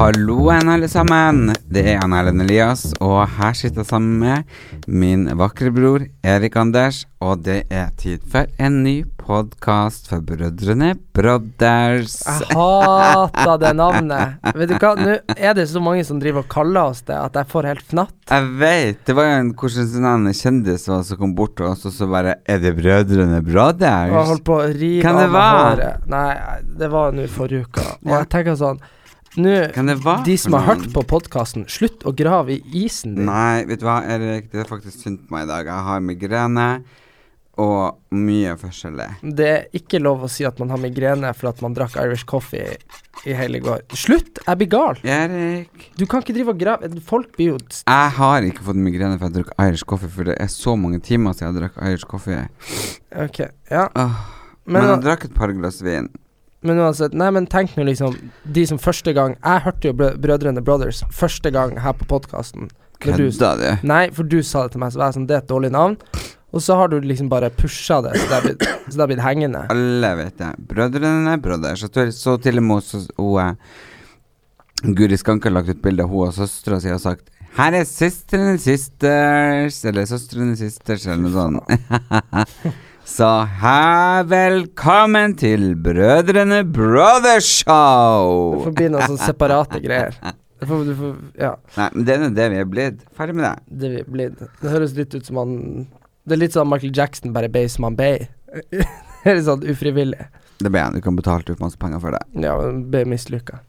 Halloen, alle sammen. Det er Anne Ellen Elias, og her sitter jeg sammen med min vakre bror Erik Anders. Og det er tid for en ny podkast for Brødrene Brothers. Jeg hater det navnet. Vet du hva, nå er det så mange som driver og kaller oss det, at jeg får helt fnatt. Jeg vet, det var jo en hvordan en kjendis som kom bort til oss, og så bare Er det Brødrene Og jeg holdt på å rive Kan det av meg håret. Nei, det var nå forrige uke. Og jeg tenker sånn Nå, de som har hørt på podkasten, slutt å grave i isen din. Nei, vet du hva, Erik, det er faktisk synd på meg i dag. Jeg har migrene og mye forskjellig. Det er ikke lov å si at man har migrene for at man drakk Irish coffee i hele går. Slutt! Jeg blir gal. Erik Du kan ikke drive og grave Folk blir jo Jeg har ikke fått migrene for at jeg drakk Irish coffee, for det er så mange timer siden jeg drakk Irish coffee. Ok, ja. Åh, Men, men jeg drakk et par glass vin. Men uansett, nei, men tenk nå liksom De som første gang Jeg hørte jo Brø Brødrene Brothers første gang her på podkasten. Kødda du? Nei, for du sa det til meg, så var jeg sånn Det er et dårlig navn. Og så har du liksom bare pusha det, så det har blitt, så det blitt hengende. Alle vet det. Brødrene Brothers. Så, til- og med så, hun, Guri Skanke har lagt ut bilde av hun og søstera si og sagt her er Søstrene Sisters, eller Søstrene Sisters, eller noe sånt. så hei, velkommen til Brødrene Brothers Det Du får noen sånne separate greier. Du får, du får, ja, Nei, men det er det vi er blitt. Ferdig med det. det vi blir Det høres litt ut som han Det er litt sånn Michael Jackson bare bay som han bay. er litt sånn ufrivillig. Det ble han. Du kan betale ut masse penger for det. Ja, men ble mislykka.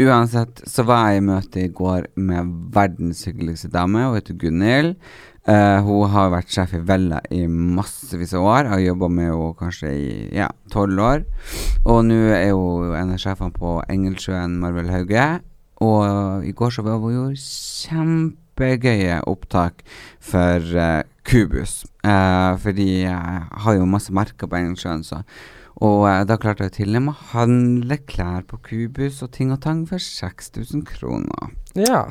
Uansett, så var jeg i møte i går med verdens hyggeligste dame. Hun heter Gunhild. Eh, hun har vært sjef i Vella i massevis av år. Har jobba med henne kanskje i ja, tolv år. Og nå er hun en av sjefene på Engelsjøen Marvel Hauge. Og i går så var hun jo kjempegøye opptak for uh, Kubus. Uh, fordi jeg har jo masse merker på Engelsjøen, så og eh, da klarte jeg til og med å handle klær på Kubus og ting og tang for 6000 kroner. Ja.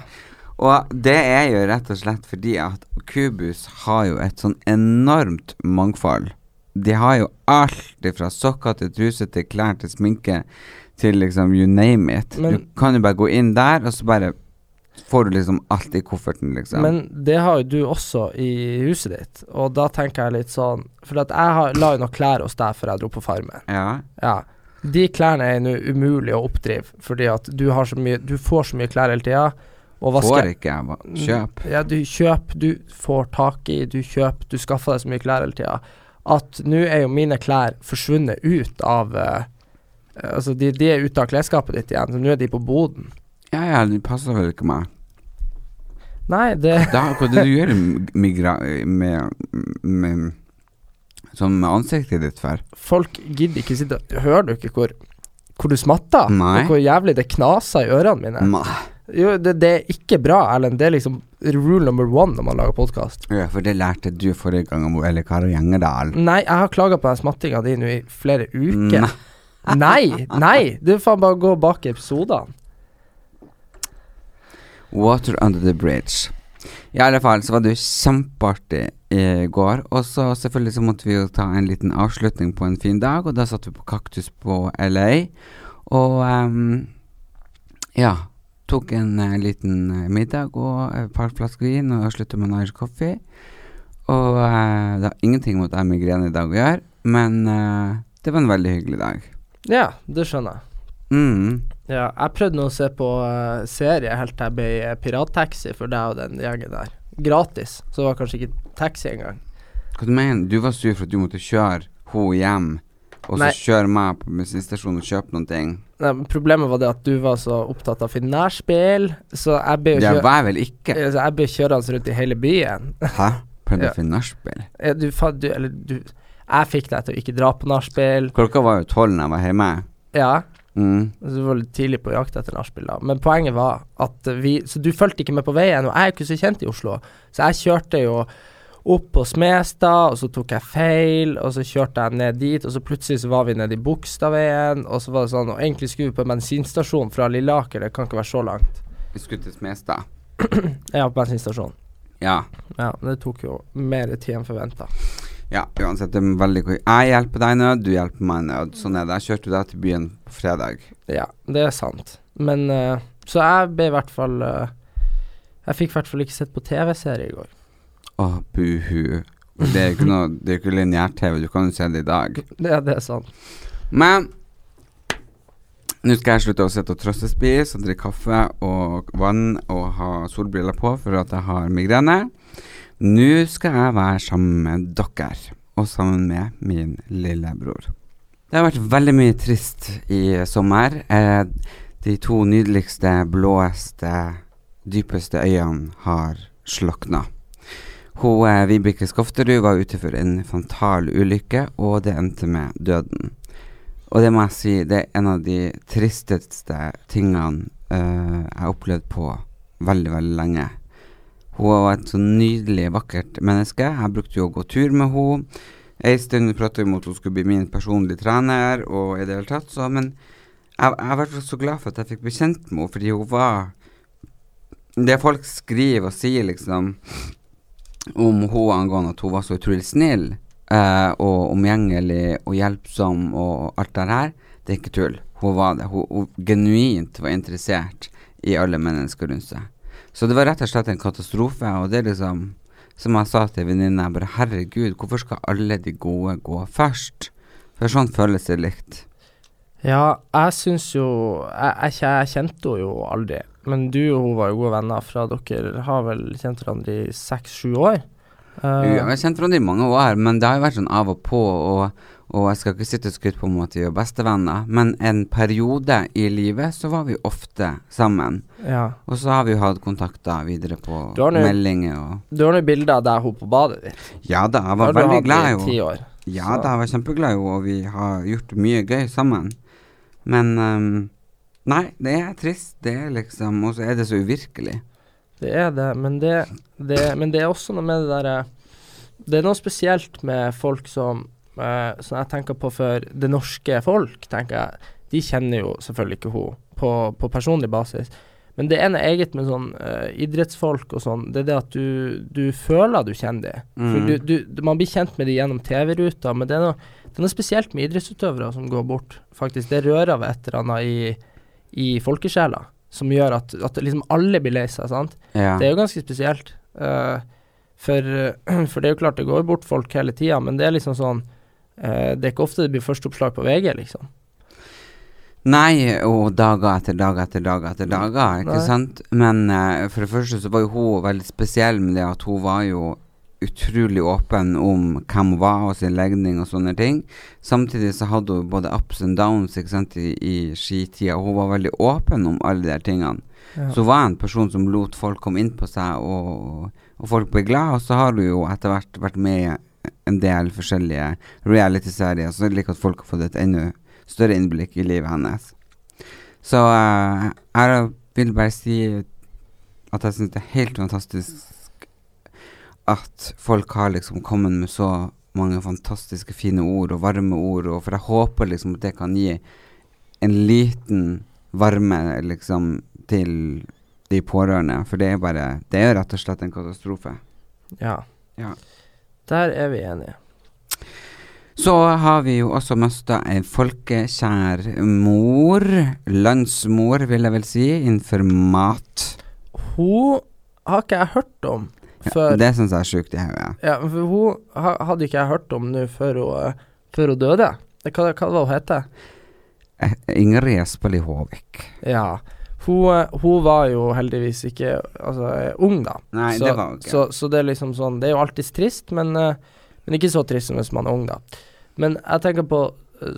Og det er jo rett og slett fordi at Kubus har jo et sånn enormt mangfold. De har jo alt fra sokker til truser til klær til sminke til liksom you name it. Men- du kan jo bare gå inn der, og så bare får du liksom alt i kofferten, liksom. Men det har jo du også i huset ditt, og da tenker jeg litt sånn For at jeg har, la jo noen klær hos deg før jeg dro på Farmen. ja. Ja. De klærne er nå umulig å oppdrive, fordi at du har så mye Du får så mye klær hele tida. Får ikke jeg. Kjøp. Ja, du kjøper, du får tak i, du kjøper, du skaffer deg så mye klær hele tida. At nå er jo mine klær forsvunnet ut av uh, Altså, de, de er ute av klesskapet ditt igjen, så nå er de på boden. Ja ja, det passer vel ikke meg. Nei, det Da, hva det du gjør migra med, med Sånn med ansiktet ditt for? Folk gidder ikke sitte Hører du ikke hvor, hvor du smatter? Nei. Og hvor jævlig det knaser i ørene mine? Nei. Jo, det, det er ikke bra, Erlend. Det er liksom rule number one når man lager podkast. Ja, for det lærte du forrige gang om Elle Kari Gjengedal. Nei, jeg har klaga på den smattinga di nå i flere uker. Nei. Nei, nei! Er faen bare gå bak i episodene. Water under the bridge. I alle fall så var det jo kjempeartig i går. Og så selvfølgelig så måtte vi jo ta en liten avslutning på en fin dag, og da satt vi på Kaktus på LA. Og um, ja. Tok en eh, liten eh, middag og et par flasker vin og slutta med en Irish coffee. Og eh, det har ingenting mot migrene i dag å gjøre, men det var en veldig hyggelig dag. Ja, det skjønner jeg. Mm. Ja, jeg prøvde nå å se på uh, serie helt til jeg ble pirattaxi for deg og den gjengen der. Gratis. Så det var kanskje ikke taxi engang. Hva du mener du? var sur for at du måtte kjøre henne hjem, og så kjøre meg på bensinstasjonen og kjøpe noen ting? Problemet var det at du var så opptatt av finærspill, så jeg ble jo Det var jeg vel ikke? Så jeg ble kjørende rundt i hele byen. Hæ? Prøvde Ja. finærspill? Du, du, eller du Jeg fikk deg til å ikke dra på nachspiel. Klokka var jo tolv da jeg var hjemme. Ja, Mm. så du var litt tidlig på jakt etter nachspiel, da. Men poenget var at vi Så du fulgte ikke med på veien, og jeg er jo ikke så kjent i Oslo, så jeg kjørte jo opp på Smestad, og så tok jeg feil, og så kjørte jeg ned dit, og så plutselig så var vi nede i Bogstadveien, og så var det sånn Og egentlig skulle vi på en bensinstasjon fra Lilleaker, det kan ikke være så langt. Vi skulle til Smestad. Ja, på bensinstasjon. Ja. Ja, men det tok jo mer tid enn forventa. Ja, uansett, det er veldig gøy. Jeg hjelper deg i nød, du hjelper meg i nød. Sånn er det. Jeg kjørte deg til byen på fredag. Ja, det er sant. Men uh, Så jeg ble i hvert fall uh, Jeg fikk i hvert fall ikke sett på TV-serie i går. Å, buhu. Det er jo ikke noe Det er jo ikke lineær-TV, du kan jo se det i dag. Det, det er sant. Men nå skal jeg slutte å sitte og trøstespise og drikke kaffe og vann og ha solbriller på for at jeg har migrene. Nå skal jeg være sammen med dere, og sammen med min lillebror. Det har vært veldig mye trist i sommer. Eh, de to nydeligste, blåeste, dypeste øyene har slokna. Hun, eh, Vibeke Skofterud var ute for en fantal ulykke, og det endte med døden. Og det må jeg si, det er en av de tristeste tingene uh, jeg har opplevd på veldig, veldig lenge. Hun var et så nydelig, vakkert menneske. Jeg brukte jo å gå tur med henne. Ei stund pratet vi om at hun skulle bli min personlige trener, og i det hele tatt, så Men jeg, jeg vært så glad for at jeg fikk bli kjent med henne, fordi hun var Det folk skriver og sier, liksom, om hun angående at hun var så utrolig snill eh, og omgjengelig og hjelpsom og alt det her, det er ikke tull. Hun var det. Hun, hun genuint var interessert i alle mennesker rundt seg. Så det var rett og slett en katastrofe, og det er liksom Som jeg sa til venninna, bare herregud, hvorfor skal alle de gode gå først? For sånn føles det likt. Ja, jeg syns jo jeg, jeg, jeg kjente henne jo aldri. Men du og hun var jo gode venner fra dere har vel kjent hverandre i seks-sju år. Uh, Jo, Jeg har kjent hverandre i mange år, men det har jo vært sånn av og på, og, og jeg skal ikke sitte og skryte på at vi er bestevenner, men en periode i livet så var vi ofte sammen. ja. Og så har vi jo hatt kontakter videre på Du meldinger og Du har nå bilder av deg hun på badet ditt. Ja da, jeg Det var veldig glad i henne. Ja så- da, jeg var kjempeglad i henne, og vi har gjort mye gøy sammen. Men ehm, Nei, det er trist. Det er liksom Og så er det så uvirkelig. Det er det, men det, det, men det er også noe med det derre Det er noe spesielt med folk som uh, Som jeg tenker på for det norske folk, tenker jeg. De kjenner jo selvfølgelig ikke hun på, på personlig basis. Men det ene eget med sånn uh, idrettsfolk og sånn. Det er det at du, du føler du kjenner dem. Mm. du, du, du, man blir kjent med dem gjennom TV-ruta, men det er, noe, det er noe spesielt med idrettsutøvere som går bort. Faktisk, Det rører ved et eller annet i, i folkesjela som gjør at, at liksom alle blir lei seg. sant? Ja. Det er jo ganske spesielt. Uh, for, for det er jo klart det går bort folk hele tida, men det er liksom sånn uh, Det er ikke ofte det blir førsteoppslag på VG, liksom. Nei, og dager etter dager etter dager etter dager, ikke Nei. sant? Men uh, for det første så var jo hun veldig spesiell med det at hun var jo utrolig åpen om hvem hun var og sin legning og sånne ting. Samtidig så hadde hun både ups and downs sant, i, i skitida. Hun var veldig åpen om alle de tingene. Ja. Så hun var en person som lot folk komme inn på seg, og, og folk ble glad. Og så har hun jo etter hvert vært med i en del forskjellige reality-serier, så det er like at folk har fått et enda større innblikk i livet hennes. Så uh, jeg vil bare si at jeg syns det er helt fantastisk at folk har liksom kommet med så mange fantastiske fine ord og varme ord, og for jeg håper liksom at det kan gi en liten varme liksom til de pårørende, for det er bare Det er rett og slett en katastrofe. Ja. Ja. Der er vi enige. Så har vi jo også mista ei folkekjær mor, landsmor vil jeg vel si, innenfor mat. Hun har ikke jeg hørt om før det syns jeg er sjukt i hodet. Ja, for hun hadde ikke jeg hørt om nå før eh, før hun døde. Hva, hva var hun hete? Eh, Ingrid Espelid Håvik. Ja. Hun, eh, hun var jo heldigvis ikke altså, ung, da. Nei, så, det var hun ikke. Så, så det er liksom sånn Det er jo alltids trist, men, Men ikke så trist som hvis man er ung, da. Men jeg tenker på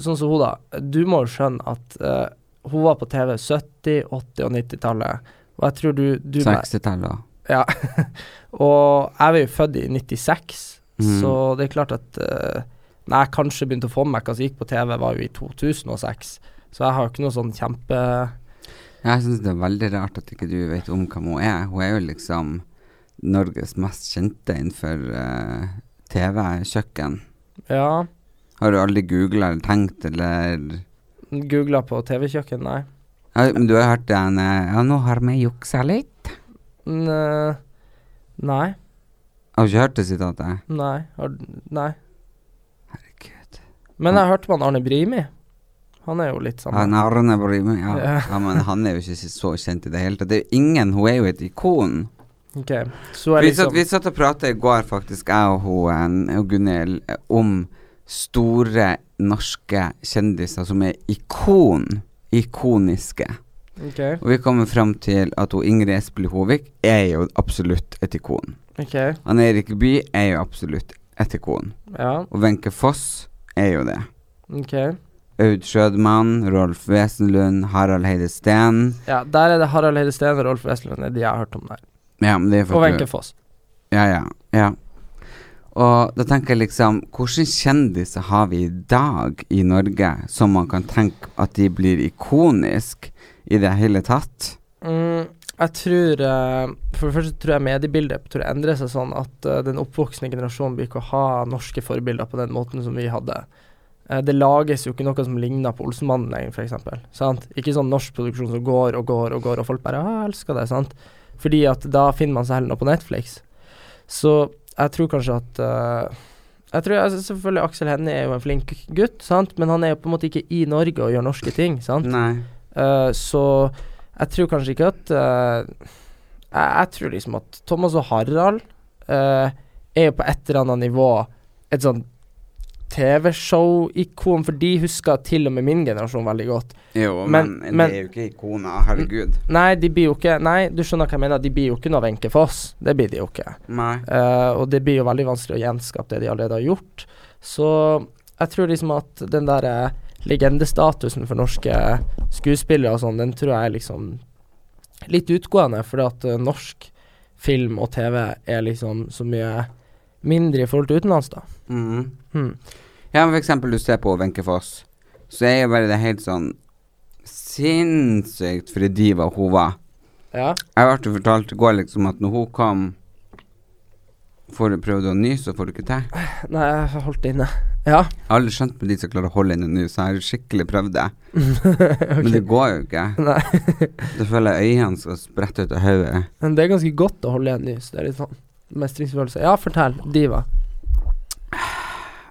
sånn som hun, da. Du må jo skjønne at uh, hun var på TV 70-, 80- og 90-tallet. Og jeg tror du, du 60-tallet òg. Ja. og jeg var jo født i 96, mm. så det er klart at uh, Når jeg kanskje begynte å få med meg hva som gikk på TV, var jo i 2006. Så jeg har jo ikke noe sånn kjempe Jeg syns det er veldig rart at ikke du vet om hvem hun er. Hun er jo liksom Norges mest kjente innenfor uh, TV-kjøkken. Ja. Har du aldri googla eller tenkt, eller Googla på TV-kjøkken, nei. ja, Men du har hørt den eh, Ja, nå har vi juksa litt. Nei. Har du ikke hørt det sitatet? Nei. Har, nei. Herregud. Men jeg hørte man Arne Brimi. Han er jo litt sånn Han Arne Brimi, ja. Ja. ja. Men han er jo ikke så kjent i det hele tatt. Det er jo ingen Hun er jo et ikon. Okay. Så er Vi satt, liksom vi satt og pratet i går, faktisk, jeg og hun eh, og Gunhild, eh, om store norske kjendiser som er ikon. Ikoniske. Ok. Og vi kommer fram til at hun Ingrid Espelid Hovig er jo absolutt et ikon. Okay. Han Erik Bye er jo absolutt et ikon. Ja. Og Wenche Foss er jo det. Okay. Aud Schødmann, Rolf Wesenlund, Harald Heide Steen. Ja, der er det Harald Heide Steen og Rolf Wesenlund. Det er de jeg har hørt om der. Ja, men det for Og Wenche Foss. Ja, ja, ja. Og da tenker jeg liksom Hvilke kjendiser har vi i dag i Norge som man kan tenke at de blir ikonisk i det hele tatt? Mm, jeg tror eh, For det første tror jeg mediebildet tror jeg endrer seg sånn at eh, den oppvoksende generasjonen blir ikke å ha norske forbilder på den måten som vi hadde. Eh, det lages jo ikke noe som ligner på Olsenmannen lenger, f.eks. Sant? Ikke sånn norsk produksjon som går og går og går, og folk bare «Å, elsker det. sant? Fordi at da finner man seg heller noe på Netflix. Så jeg tror kanskje at Jeg tror altså, Selvfølgelig Aksel Hennie er jo en flink gutt, sant? men han er jo på en måte ikke i Norge og gjør norske ting. sant? Nei. Eh, så jeg tror kanskje ikke at uh, jeg, jeg tror liksom at Thomas og Harald uh, er jo på et eller annet nivå et sånn TV-show-ikon, for de husker til og med min generasjon veldig godt. Jo, Men- men, men- det er jo ikke ikoner. Herregud. Nei, de blir jo ikke Nei, du skjønner hva jeg mener, de blir jo ikke noe Wenche Foss. Det blir de jo ikke. Nei. Uh, og det blir jo veldig vanskelig å gjenskape det de allerede har gjort. Så jeg tror liksom at den der eh, legendestatusen for norske skuespillere og sånn, den tror jeg er liksom litt utgående, fordi at uh, norsk film og TV er liksom så mye mindre i forhold til utenlands, da. Mm. Hmm. Ja, for eksempel du ser på Wenche Foss, så er jo bare det helt sånn sinnssykt for en diva hun var. Ja. Jeg ble jo fortalt i går liksom at når hun kom Får du prøvd å nyse, så får du ikke til. Nei, jeg har holdt det inne. Ja. Jeg har aldri skjønt med de som klarer å holde inne nå, så jeg har skikkelig prøvd det. Men det går jo ikke. Nei. Da føler jeg øynene skal sprette ut av hodet. Men det er ganske godt å holde igjen nys. Det er litt sånn mestringsfølelse. Ja, fortell. Diva.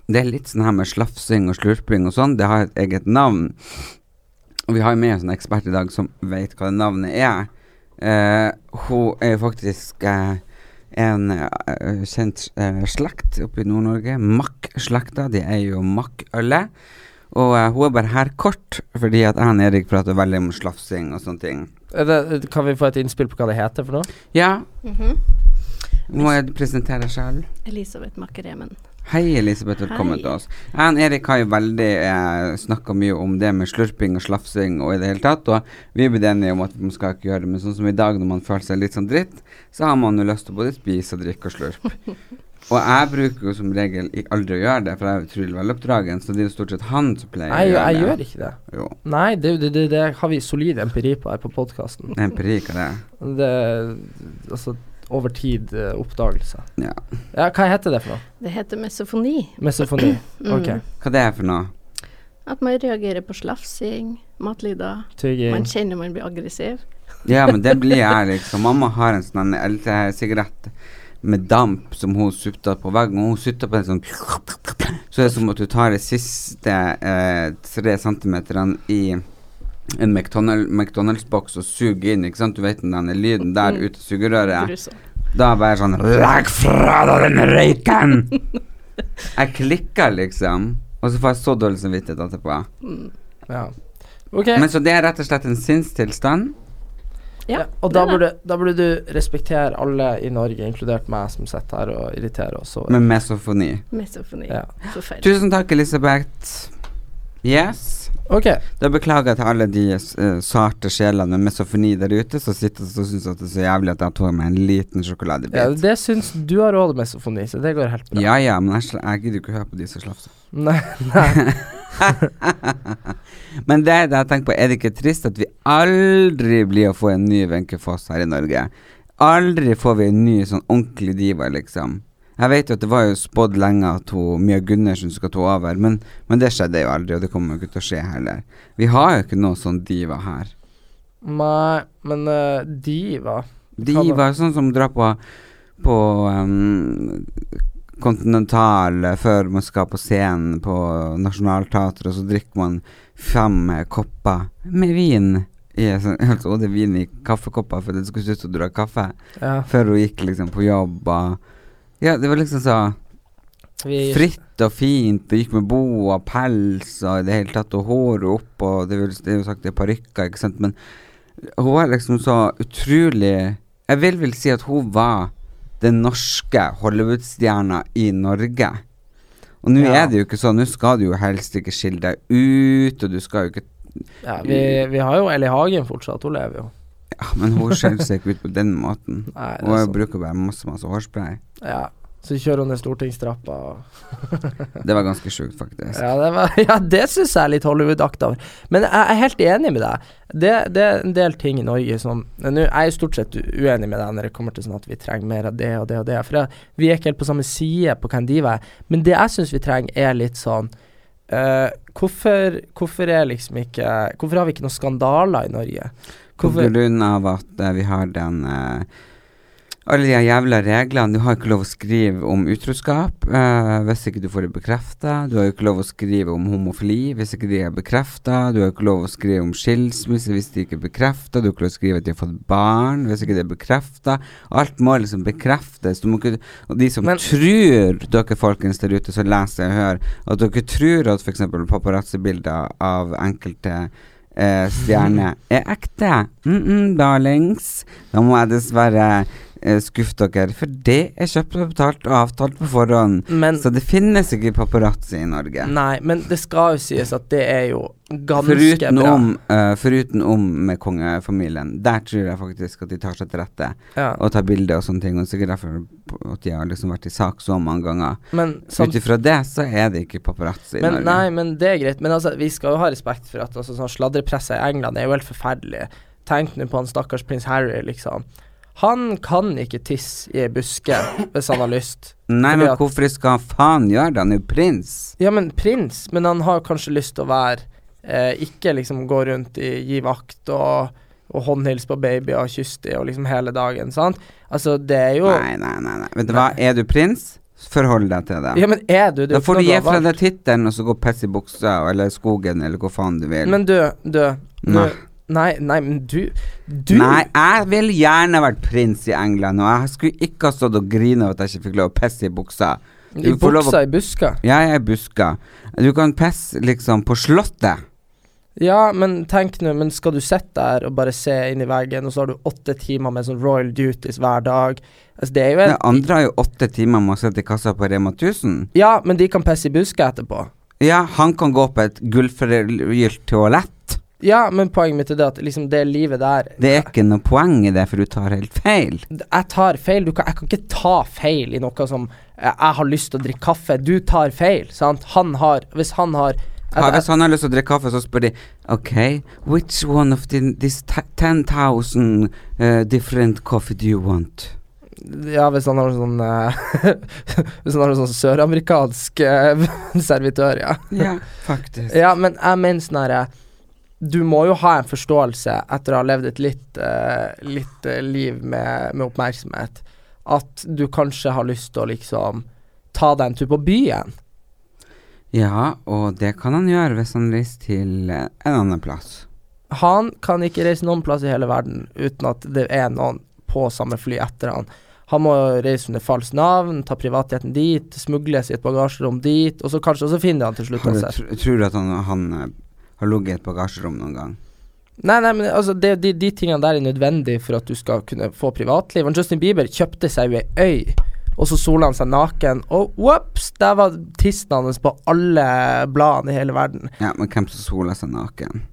Det er litt sånn her med slafsing og slurping og sånn. Det har et eget navn. Og vi har med en sånn ekspert i dag som vet hva det navnet er. Uh, hun er jo faktisk eh, en uh, kjent uh, slekt oppe i Nord-Norge. Mack-slekta. De er jo Mack-ølet. Og uh, hun er bare her kort fordi at jeg og Erik prater veldig om slafsing og sånne ting. Det, kan vi få et innspill på hva det heter for noe? Ja, Mhm. må jeg presentere sjøl? Elisabeth Makkeremen. Hei, Elisabeth. Velkommen Hei. til oss. Jeg og Erik har jo veldig eh, snakka mye om det med slurping og slafsing og i det hele tatt, og vi er blitt enige om at man skal ikke gjøre det, men sånn som i dag, når man føler seg litt sånn dritt, så har man jo lyst til å både spise og drikke og slurpe. og jeg bruker jo som regel aldri å gjøre det, for jeg er utrolig veloppdragen, så det er jo stort sett han som pleier Nei, å jeg, gjøre jeg det. gjør ikke det. Jo. Nei, det, det, det, har vi solid empiri på her på podkasten. Empiri, hva det er. Det Altså over tid uh, oppdagelse. Ja. Ja, hva heter det for noe? Det heter mesofoni. Mesofoni. Mm. Ok. Hva det er for noe? At man reagerer på slafsing, matlyder. Tygging. Man kjenner man blir aggressiv. Ja, men det blir jeg, liksom. Mamma har en sånn LT-sigarett med damp som hun sutter på veggen, og hun sutter på en sånn Så det er som at du tar de siste eh, tre centimeterne i en McDonald- McDonald's-boks og suger inn, ikke sant? Du vet den lyden der ut av sugerøret? da Da jeg sånn Legg fra deg den røyken! Jeg klikker, liksom. Og så får jeg så dårlig samvittighet etterpå. Mm. Ja. Okay. Men så det er rett og slett en sinnstilstand? Ja, og da burde, da burde du respektere alle i Norge, inkludert meg, som sitter her og irriterer oss. Med mesofoni. Mesofoni. Ja. Tusen takk, Elisabeth. Yes. Ok, Da beklager jeg til alle de uh, sarte sjelene med mesofoni der ute som sitter og syns det er så jævlig at jeg tok meg en liten sjokoladebit. ja, det syns du har råd med mesofoni, så det går helt bra. ja, ja, men jeg, jeg gidder ikke å høre på de som slafser. Nei, nei. Men det, det jeg tenker på, er det ikke trist at vi aldri blir å få en ny Wenche Foss her i Norge? Aldri får vi en ny sånn ordentlig diva, liksom. Jeg vet jo at det var jo spådd lenge at hun, Mia Gundersen skal ta over, men, men det skjedde jo aldri, og det kommer jo ikke til å skje heller. Vi har jo ikke noe sånn diva her. Nei, men uh, diva Diva sånn som drar på på um, Continental eh, før man skal på scenen på Nationaltheatret, og så drikker man fem eh, kopper med vin. I, sånn, altså, og det er vin i kaffekopper, for det skulle se ut som du drakk kaffe. Ja, Før hun gikk liksom på jobb og Ja, det var liksom så vi, fritt og fint, Det gikk med bo og pels og i det hele tatt, og håret opp, og det, vil, det er jo sagt det er parykker, ikke sant, men hun var liksom så utrolig Jeg vil vel si at hun var den norske Hollywood-stjerna i Norge. Og nå Ja. er det jo ikke sånn, nå skal du jo helst ikke skille deg ut, og du skal jo ikke ja, vi, vi har jo Ellie Hagen fortsatt, hun lever jo. Ja, men hun skjeller seg ikke ut på den måten. Nei, Hun sånn. bruker bare masse, masse hårspray. Ja, så kjører hun ned stortingstrappa Det var ganske sjukt, faktisk. Ja, det, var, ja, det syns jeg er litt Hollywood-akta. Men jeg er helt enig med deg. Det, det er en del ting i Norge som Jeg er stort sett uenig med deg når det kommer til sånn at vi trenger mer av det og det og det. For jeg, vi er ikke helt på samme side på hvem de er. Men det jeg syns vi trenger, er litt sånn uh, hvorfor, hvorfor er liksom ikke Hvorfor har vi ikke noen skandaler i Norge? På grunn av at uh, vi har den uh, alle de jævla reglene. Du har ikke lov å skrive om utroskap uh, hvis ikke du får det bekrefta. Du har ikke lov å skrive om homofili hvis ikke de er bekrefta. Du har ikke lov å skrive om skilsmisse hvis de ikke er bekrefta. Du har ikke lov å skrive at de har fått barn hvis ikke det er bekrefta. Alt må liksom bekreftes. Ikke, og de som Men- tror, dere folkens der ute som leser og hører, at dere tror at f.eks. paparazzi-bilder av enkelte eh, stjerner er ekte. Mm -mm, darlings. Da må jeg dessverre eh, skuffe dere, for det er kjøpt og betalt og avtalt på forhånd. men Så det finnes ikke paparazzi i Norge. Nei, men det skal jo sies at det er jo ganske Foruten bra. om, uh, foruten om med kongefamilien. Der tror jeg faktisk at de tar seg til rette Ja. og tar bilder og sånne ting. Og sikkert derfor at de har liksom vært i sak så mange ganger. Men Så ut ifra det så er det ikke paparazzi i Men Norge. nei, men det er greit. Men altså, vi skal jo ha respekt for at altså, sånn sladrepresset i England er jo helt forferdelig. Tenk nå på han stakkars prins Harry, liksom. Han kan ikke tisse i ei buske hvis han har lyst. Nei, men at- hvorfor skal han faen gjøre det? Han er jo prins. Ja, men prins, men han har kanskje lyst til å være eh, Ikke liksom gå rundt i gi vakt og, og håndhilse på babyer og kysse dem og liksom hele dagen, sant? Altså, det er jo Nei, nei, nei. nei. Vet du hva, er du prins? Forhold deg til det. Ja, men er du det? da får du gi fra deg tittelen, og så gå piss i buksa, eller skogen, eller hvor faen du vil. Men du, du, du Nei. Nei, men du Du Nei, jeg ville gjerne vært prins i England, og jeg skulle ikke ha stått og grina av at jeg ikke fikk lov å pisse i buksa. I Du I buksa, å- i buska. Ja, Jeg er buska. Du kan pisse liksom på slottet. Ja, men tenk nå, men skal du sitte der og bare se inn i veggen, og så har du åtte timer med sånn royal duties hver dag? Altså, det er jo en Det andre har jo åtte timer med å sitte i kassa på Rema 1000. Ja, men de kan pisse i buska etterpå. Ja, han kan gå på et gullforgylt toalett. Ja, men poenget mitt er det at liksom det livet der Det er ikke noe poeng i det, for du tar helt feil. Jeg tar feil. Du kan, jeg kan ikke ta feil i noe som eh, Jeg har lyst til å drikke kaffe. Du tar feil, sant? Han har Hvis han har Ja, hvis han har lyst til å drikke kaffe, så spør de OK, which one of the, these 10,000 uh, different coffee do you want? Ja, hvis han har sånn uh, Hvis han har sånn søramerikansk uh, servitør, ja. Ja, faktisk. Ja, men jeg mener sånn herre Du må jo ha en forståelse etter å ha levd et litt, uh, litt uh, liv med, med oppmerksomhet, at du kanskje har lyst til å liksom ta deg en tur på byen. Ja, og det kan han gjøre hvis han reiser til eh, en annen plass. Han kan ikke reise noen plass i hele verden uten at det er noen på samme fly etter han. Han må reise under falskt navn, ta privatjeten dit, smugles i et bagasjerom dit, og så kanskje og så finner han til slutt Har du, tror du at han, han har ligget i et bagasjerom noen gang? Nei, nei, men altså, det, de, de tingene der er nødvendig for at du skal kunne få privatliv. Og Justin Bieber kjøpte seg jo ei øy, og så sola han seg naken, og whoops, der var tissen hans på alle bladene i hele verden. Ja, men hvem som sola seg naken?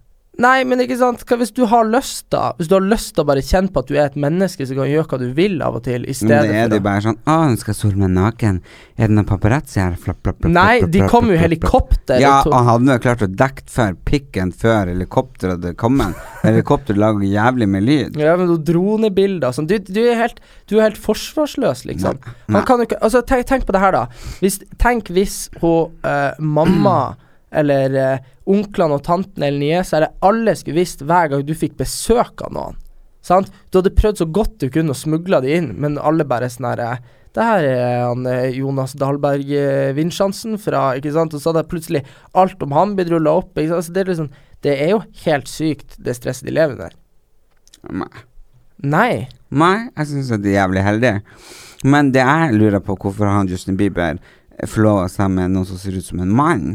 Nei, men ikke sant, hvis du har lyst, da? Hvis du har lyst til å bare kjenne på at du er et menneske som kan gjøre hva du vil av og til, i Men stedet det er det de bare sånn Å, hun skal sole meg naken. Er det noen paparazzi her? Flapp, flapp, flapp, Nei, de kom jo i helikopter. Ja, og hadde jo klart å dekke for pikken før helikopteret hadde kommet. Helikopteret lager jævlig med lyd. Ja, men dronebilder og sånn. Du, du, er helt, du er helt forsvarsløs, liksom. Man kan jo ikke Altså, tenk, tenk på det her, da. Hvis, tenk hvis hun uh, mamma eller eh, onklene og tantene eller niesa eller alle skulle visst hver gang du fikk besøk av noen. Sant? Du hadde prøvd så godt du kunne å smugle de inn, men alle bare sånn her eh, det her er han eh, Jonas Dahlberg eh, Vinsjansen fra Ikke sant? Og så hadde jeg plutselig alt om han blitt rulla opp. Ikke sant? Altså, det, er liksom, det er jo helt sykt, det stresset de lever der. Nei. Nei. Nei, jeg syns de er jævlig heldige. Men det jeg lurer på, hvorfor han Justin Bieber forlova seg med noen som ser ut som en mann?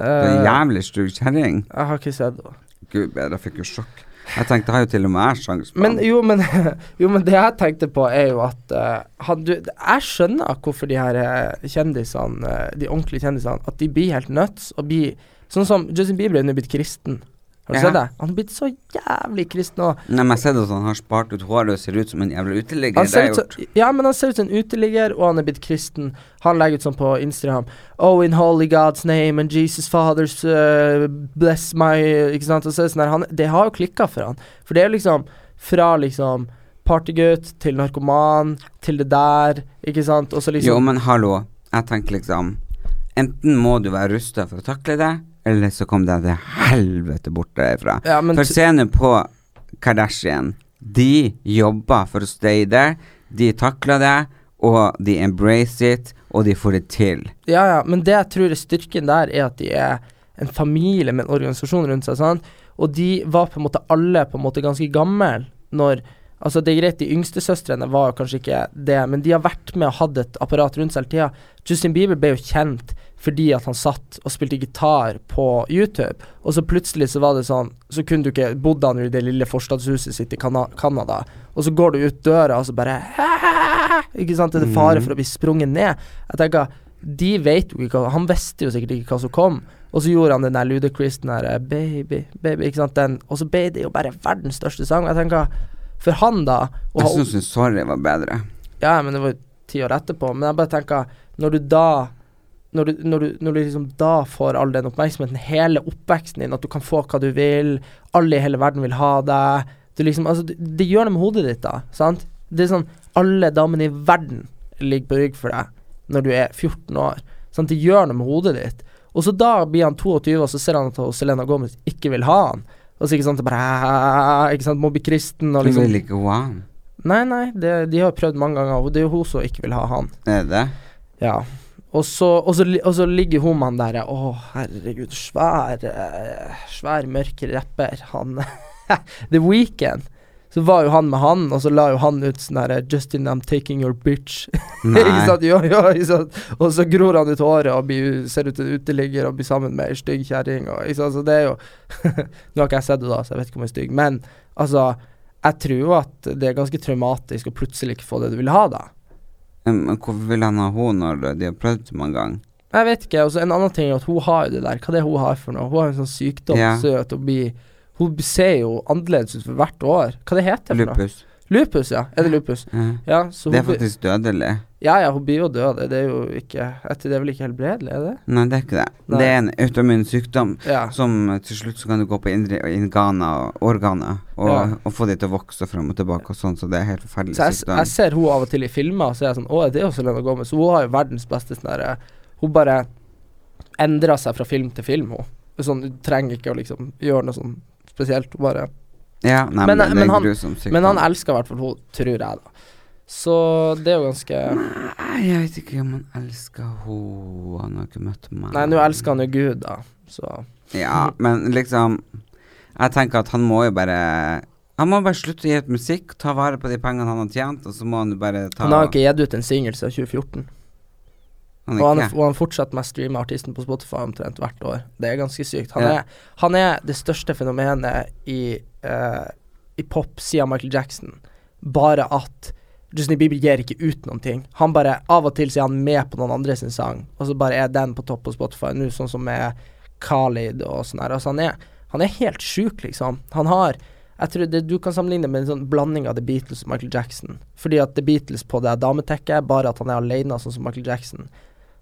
Eh, jævlig stygg kjerring. jeg har ikke sett henne. Gud bedre, jeg fikk jo sjokk. Jeg tenkte har jo til og med jeg sjanse på Men jo, men, jo, men det jeg tenkte på, er jo at uh, han, du, Jeg skjønner hvorfor de her eh, kjendisene, de ordentlige kjendisene, at de blir helt nuts og blir Sånn som Justin Bieber er nå blitt kristen. Har du Ja. sett det? Han er blitt så jævlig kristen nå. Nei, men jeg har sett at han har spart ut håret og ser ut som en jævla uteligger. Det har jeg gjort. ja, men han ser ut som en uteligger, og han er blitt kristen. Han legger ut sånn på Instagram Oh, in holy God's name and Jesus Fathers uh, bless my Ikke sant? Og så er det sånn der, han, det har jo klikka for han. For det er jo liksom fra liksom partygutt til narkoman til det der, ikke sant? Og så liksom Jo, men hallo. Jeg tenker liksom Enten må du være rusta for å takle det, eller så kom deg til helvete bort derfra. Ja, For scenen på Kardashian. De jobber for å stay there. De takler det, og de embrace it, og de får det til. Ja, ja, men det jeg tror er styrken der, er at de er en familie med en organisasjon rundt seg, sant? Og de var på en måte alle på en måte ganske gamle når Altså, det er greit, de yngste søstrene var kanskje ikke det, men de har vært med og hatt et apparat rundt seg hele tida. Justin Bieber ble jo kjent fordi at han satt og spilte gitar på YouTube, og så plutselig så var det sånn Så kunne du ikke Bodde han jo i det lille forstadshuset sitt i Cana- Canada, og så går du ut døra, og så bare Ikke sant, det er fare for å bli sprunget ned. Jeg tenker de vet jo ikke Han visste jo sikkert ikke hva som kom. Og så gjorde han den der Ludacris, den der eh, Baby, baby, ikke sant, den. Og så ble det jo bare verdens største sang. Jeg tenker For han, da Jeg syns Sorry var bedre. Ja, men det var jo ti år etterpå. Men jeg bare tenker Når du da når du, når, du, når du liksom da får all den oppmerksomheten, hele oppveksten din, at du kan få hva du vil, alle i hele verden vil ha deg du liksom, altså, det, det gjør noe med hodet ditt, da. Sant? Det er sånn Alle damene i verden ligger på rygg for deg når du er 14 år. Sant? Det gjør noe med hodet ditt. Og så da blir han 22, og så ser han at Selena Gomez ikke vil ha han. Og så ikke sant, bare Ikke sant, må bli kristen og Hun liksom vil ikke ha han. Nei, nei, det, de har prøvd mange ganger, og det er jo hun som ikke vil ha han. Er det det? Ja. Og så, og så, og så ligger med der Å, herregud, svær eh, Svær, mørk rapper. Han The Weekend. Så var jo han med han, og så la jo han ut sånn herre Justin, I'm taking your bitch. ikke sant? Jo, jo, ikke sant? Og så gror han ut håret og blir, ser ut til en uteligger og blir sammen med ei stygg kjerring. Så det er jo Nå har ikke jeg sett det, da, så jeg vet ikke om hun er stygg. Men altså, jeg tror at det er ganske traumatisk å plutselig ikke få det du vil ha, da. Men hvorfor vil han ha henne når de har prøvd så mange ganger? Jeg vet ikke. Og en annen ting er at hun har jo det der. Hva det er hun har for noe? Hun har en sånn sykdom Ja. søt og blir Hun ser jo annerledes ut for hvert år. Hva det heter for noe? Lupus. Lupus, ja. Er det lupus? Ja. Ja, Det er faktisk dødelig. Ja, ja, hun blir jo død. Det er jo ikke etter, Det er vel ikke helbredelig, er det? Nei, det er ikke det. Nei. Det er en autoimmun sykdom Ja. som til slutt så kan du gå på indre organer og organer og, Ja. og få de til å vokse frem og tilbake og sånn, så det er helt forferdelig Så jeg, sykdom. jeg ser hun av og til i filmer, og så er jeg sånn Å, det er jo Selena Gomez. Hun har jo verdens beste sånn derre Hun bare endrer seg fra film til film, hun. Sånn, du trenger ikke å liksom gjøre noe sånn spesielt. Hun bare ja, nei, Men- men, det men er grusomt. Men han elsker i hvert fall hun, tror jeg, da. Så det er jo ganske Nei, jeg vet ikke om han elsker henne. Han har ikke møtt meg. Nei, nå elsker han jo Gud, da. Så Ja, men liksom Jeg tenker at han må jo bare Han må bare slutte å gi ut musikk, ta vare på de pengene han har tjent, og så må han jo bare ta Han har ikke gitt ut en singel siden 2014. Han Og han, og han fortsetter med å streame artisten på Spotify omtrent hvert år. Det er ganske sykt. Han, Ja. er, han er det største fenomenet i, uh, i pop siden Michael Jackson. Bare at Justin Bieber gir ikke ut noen ting. Han bare Av og til så er han med på noen andre sin sang, og så bare er den på topp på Spotify nå, sånn som med Khalid og sånn her. Altså han er, han er helt sjuk, liksom. Han har jeg tror det, Du kan sammenligne med en sånn blanding av The Beatles og Michael Jackson. Fordi at The Beatles på det dametekket, bare at han er alene, sånn som Michael Jackson.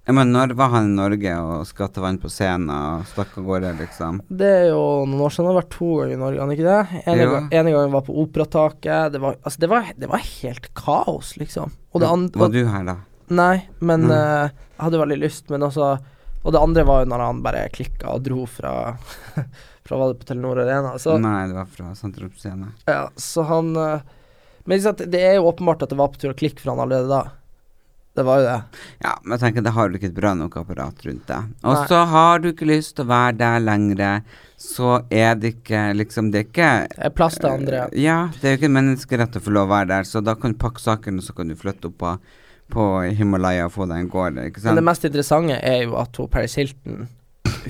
Ja, men når var han i Norge og skatta vann på scenen og stakk av gårde, liksom? Det er jo noen år siden. Han har vært to ganger i Norge, han ikke det? En gang, ene gangen var på Operataket. Det var, altså, det var, det var helt kaos, liksom. Og det andre var du her da? Nei, men mm. uh, jeg hadde veldig lyst, men også Og det andre var jo når han bare klikka og dro fra Fra var det på Telenor Arena. Så, Nei, det var fra Sentrum Scene. ja, så han uh, Men liksom, det er jo åpenbart at det var på tur å klikke for han allerede da. Det var jo det. Ja, men jeg tenker da har du ikke et bra nok apparat rundt deg. Og så har du ikke lyst til å være der lenger, så er det ikke liksom Det er ikke Det er plass til andre. Eh, Ja, det er jo ikke en menneskerett å få lov å være der, så da kan du pakke sakene, så kan du flytte opp på, på Himalaya og få deg en gård, ikke sant. Men det mest interessante er jo at hun Paris Hilton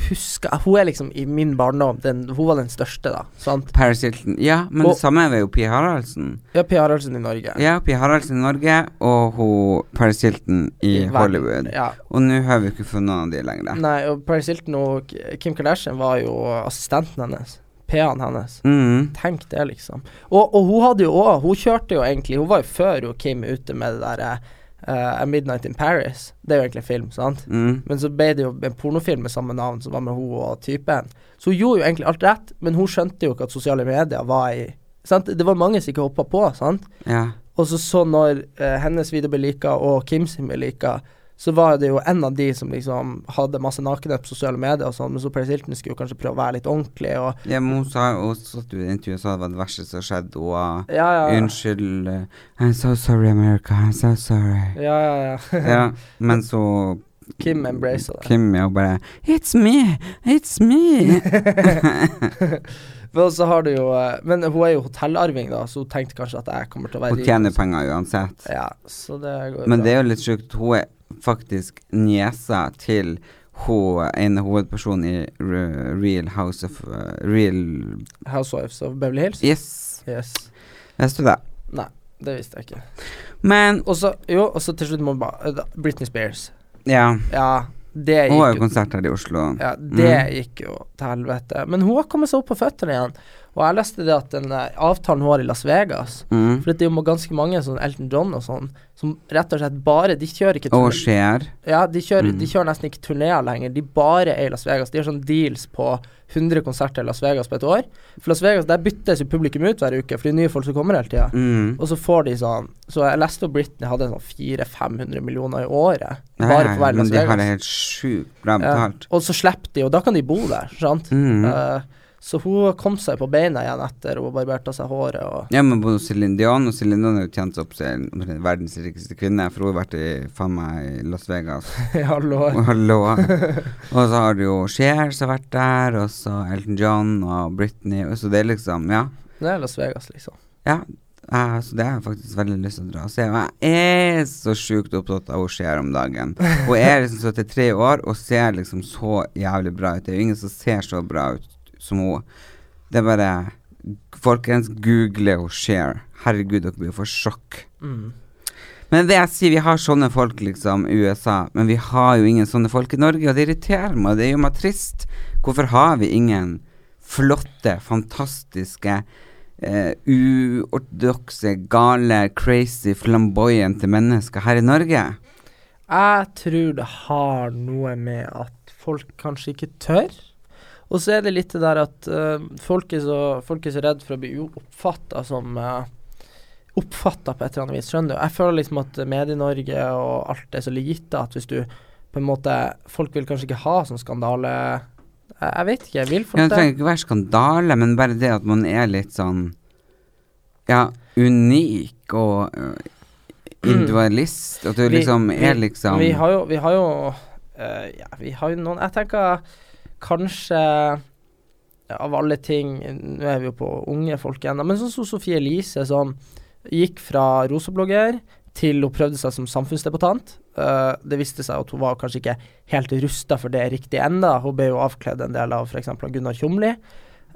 husker Hun er liksom i min barndom den, Hun var den største, da. Sant? Paris Hilton. Ja, men Og- det samme er jo Pia Haraldsen. Ja, Pia Haraldsen i Norge. Ja, Pia Haraldsen i Norge, og hun Paris Hilton i, verden. Hollywood. Ja. Og nå har vi ikke funnet noen av de lenger. Nei, og Paris Hilton og Kim Kardashian var jo assistenten hennes. PA-en hennes. Mm. Tenk det, liksom. Og, og hun hadde jo òg Hun kjørte jo egentlig Hun var jo før hun Kim ute med det derre A Midnight in Paris. Det er jo egentlig en film, sant? Mm. Men så ble det jo en pornofilm med samme navn som var med hun og typen. Så hun gjorde jo egentlig alt rett, men hun skjønte jo ikke at sosiale medier var i sant? Det var mange som ikke hoppa på, sant? Ja. Og så så når uh, hennes video ble lika og Kim sin ble lika, så var det jo en av de som liksom hadde masse nakenhet på sosiale medier og sånn, men så Paris Hilton skulle jo kanskje prøve å være litt ordentlig og Ja, men hun sa jo satt jo i intervjuet sa det var det verste som skjedde. Og uh, Ja, ja. ja. unnskyld uh, I'm so sorry, America. I'm so sorry. Ja, ja, ja. ja, men så Kim embracer det. Kim er jo bare It's me! It's me! Men så har du jo eh, Men hun er jo hotellarving, da, så hun tenkte kanskje at jeg kommer til å være Hun tjener penger uansett. Ja, så det går Men bra. det er jo litt sjukt. Hun er faktisk niesa til hun en hovedperson i Re- Real House of uh, Real Housewives of Beverly Hills? Yes. Yes. Visste du det? Nei, det visste jeg ikke. Men Og så, jo, og så til slutt må bare eh, Britney Spears. ja. Ja, det Hun har jo konsert her i Oslo. Ja, det Mm. gikk jo til helvete. Men hun har kommet seg opp på føttene igjen. Og jeg leste det at den avtalen hun har i Las Vegas Mm. For det er jo ganske mange, sånn Elton John og sånn, som rett og slett bare De kjører ikke Og skjer. Ja, de kjører, Mm. de kjører nesten ikke turneer lenger. De bare er i Las Vegas. De har sånn deals på 100 konserter i Las Vegas på et år. For Las Vegas, der byttes jo publikum ut hver uke, for det er nye folk som kommer hele tida. Mm. Og så får de sånn Så jeg leste at Britney hadde sånn 400-500 millioner i året. Bare på hver Las Vegas. men de har det helt sjukt bra Ja. betalt. Og så slipper de, og da kan de bo der, sant. Mm. Eh, så hun kom seg på beina igjen etter hun barberte seg håret og Ja, men både Céline Dion og Céline Dion har jo tjent seg opp til verdens rikeste kvinne, for hun har vært i faen meg i Las Vegas. I halve år. og så har du jo Cher som har vært der, og så Elton John og Britney, og så det er liksom, ja. Det er Las Vegas, liksom. Ja, Uh, så det har jeg faktisk veldig lyst til å dra og se. Jeg er så sjukt opptatt av hva Cher om dagen. Hun er liksom 73 år og ser liksom så jævlig bra ut. Det er jo ingen som ser så bra ut som hun. Det er bare Folkens, google og share. Herregud, dere blir for sjokk. Mm. Men det jeg sier, vi har sånne folk liksom i USA, men vi har jo ingen sånne folk i Norge, og det irriterer meg, det gjør meg trist. Hvorfor har vi ingen flotte, fantastiske, eh, uortodokse, gale, crazy, flamboyante mennesker her i Norge? Jeg tror det har noe med at folk kanskje ikke tør. Og så er det litt det der at uh, folk, er så, folk er så redd for å bli oppfatta som uh, Oppfatta på et eller annet vis, skjønner du. Jeg føler liksom at Medie-Norge og alt er så lite at hvis du på en måte Folk vil kanskje ikke ha sånn skandale Jeg, jeg vet ikke, jeg vil Ja, folk det det? trenger ikke være skandale, men bare det at man er litt sånn Ja, unik og øh, individualist. At du Vi- liksom er liksom Vi har jo, vi har jo uh, Ja, vi har jo noen Jeg tenker kanskje av alle ting Nå er vi jo på unge folk ennå, men sånn som Sofie Elise, som gikk fra roseblogger til hun prøvde seg som samfunnsdebattant. Uh, det viste seg at hun var kanskje ikke helt rusta for det riktig enda. Hun ble jo avkledd en del av f.eks. Gunnar Tjomli.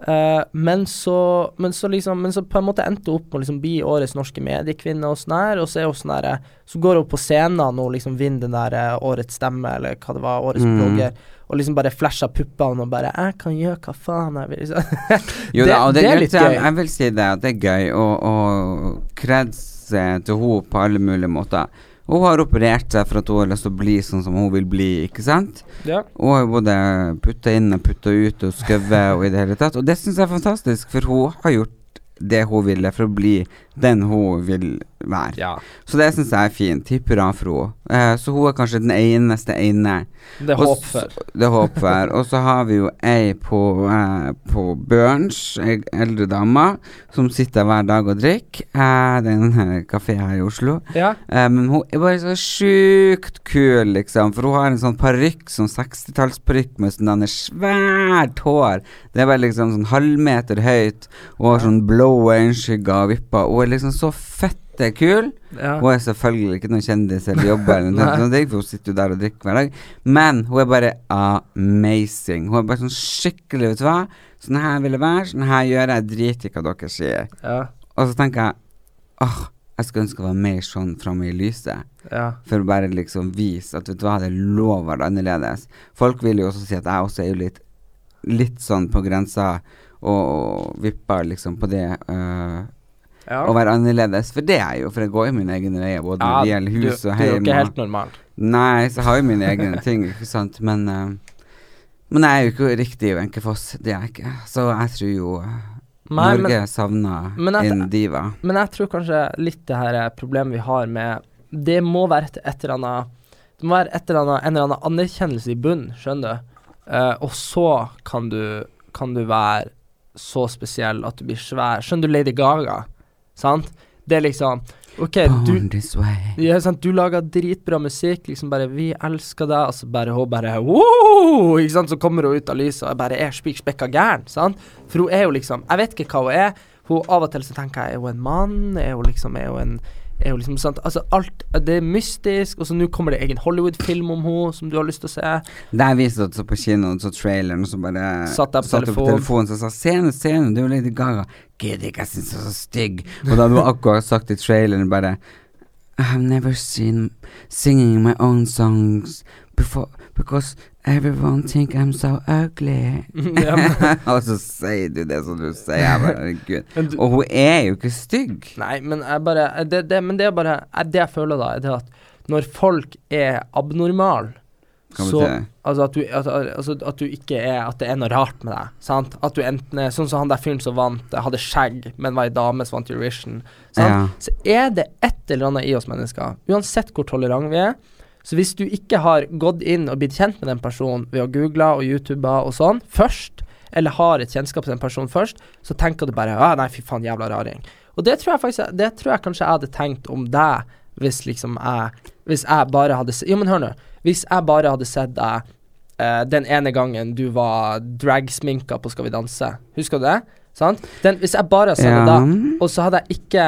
Eh, men, så, men, så liksom, men så på en måte endte hun opp med å liksom bli årets norske mediekvinne og sånn her, og så er hun sånn her Så går hun på scenen og liksom vinner den der eh, årets stemme, eller hva det var, årets Mm. blogger, og liksom bare flasher puppene og bare 'Jeg kan gjøre hva faen jeg vil'. Jo det, da, det, det er litt gøy. jeg vil si det, at det er gøy, og, og kreds til henne på alle mulige måter. Hun har operert seg for at hun har lyst til å bli sånn som hun vil bli, ikke sant? Ja. Hun har både putta inn og putta ut og skrevet og i det hele tatt. Og det syns jeg er fantastisk, for hun har gjort det hun ville for å bli den hun vil være. Ja. Så det syns jeg er fint. Tipper av for henne. Eh, så hun er kanskje den eneste ene. Det er Og håp for. Det er håp for. Og så har vi jo ei på, eh, på Børns, ei eldre dame, som sitter hver dag og drikker. Eh, det er en kafé her i Oslo. Ja. Eh, men hun er bare så sjukt kul, liksom. For hun har en sånn parykk, sånn 60-tallsparykk med sånn svært hår. Det er bare liksom sånn halvmeter høyt, og har sånn blå øyenskygger og vipper. Hun er liksom så fette kul. Ja. Hun er selvfølgelig ikke noen kjendis eller jobber, eller noe sånt, for hun sitter jo der og drikker hver dag. Men hun er bare amazing. Hun er bare sånn skikkelig, vet du hva. Sånn her vil jeg være, sånn her gjør jeg, drit i hva dere sier. Ja. Og så tenker jeg åh, jeg skulle ønske jeg var mer sånn framme i lyset. Ja. For å bare liksom vise at vet du hva, det lover det annerledes. Folk vil jo også si at jeg også er jo litt Litt sånn på grensa og, og vipper liksom på det øh, Ja. å være annerledes. For det er jo, for jeg går jo min egen vei, både når det gjelder du, hus og du er jo ikke helt normal. Nei, så har jo mine egne ting, ikke sant. Men, uh, men jeg er jo ikke riktig Wenche Foss, det er jeg ikke. Så jeg tror jo eh, Nei, Norge men- savner men en diva. Men jeg tror kanskje litt det her er problemet vi har med Det må være et, et eller annet Det må være et eller annet, en eller annen anerkjennelse i bunnen, skjønner du. Uh, og så kan du kan du være så spesiell at du blir svær. Skjønner du Lady Gaga? Sant? Det er liksom OK, du ja, sant? Du lager dritbra musikk, liksom bare 'Vi elsker deg', og så bare hun bare «Wow!» Ikke sant? Så kommer hun ut av lyset og bare er spik spekka gæren, sant? For hun er jo liksom Jeg vet ikke hva hun er. Hun Av og til så tenker jeg Er hun en mann? Er hun liksom Er hun en er jo liksom sant? Altså alt Det er mystisk, og så nå kommer det egen Hollywood-film om henne som du har lyst til å se. Der det så på kinoen, så traileren, og så bare Satt jeg på satt telefon. på telefonen. og sa 'Se nå, se nå, du er Lady Gaga'. Gud, ikke, jeg syns du er så stygg. Og da hun akkurat sagt i traileren bare I have never seen singing my own songs before because everyone think I'm so ugly. Ja, og så sier du det som du sier. Bare, du- Og hun er jo ikke stygg. Nei, men bare det, det, Men det er bare Det jeg føler da, er at når folk er abnormale så, altså at, du, at, altså at du ikke er At det er noe rart med deg. Sant? At du enten er Sånn som han der fyren som vant, hadde skjegg, men var ei dame som vant Eurovision. Sant? Ja. Så er det et eller annet i oss mennesker, uansett hvor tolerante vi er. Så hvis du ikke har gått inn og blitt kjent med den personen ved å google og youtube og sånn først, eller har et kjennskap til den personen først, så tenker du bare ah, nei, fy faen, jævla raring. Og det tror jeg faktisk Det tror jeg kanskje jeg hadde tenkt om deg hvis liksom jeg Hvis jeg bare hadde sett, Jo, men hør nå. Hvis jeg bare hadde sett deg Uh, den ene gangen du var dragsminka på Skal vi danse, husker du det? Sant? Den, hvis jeg bare hadde sett Ja. det da, og så hadde jeg ikke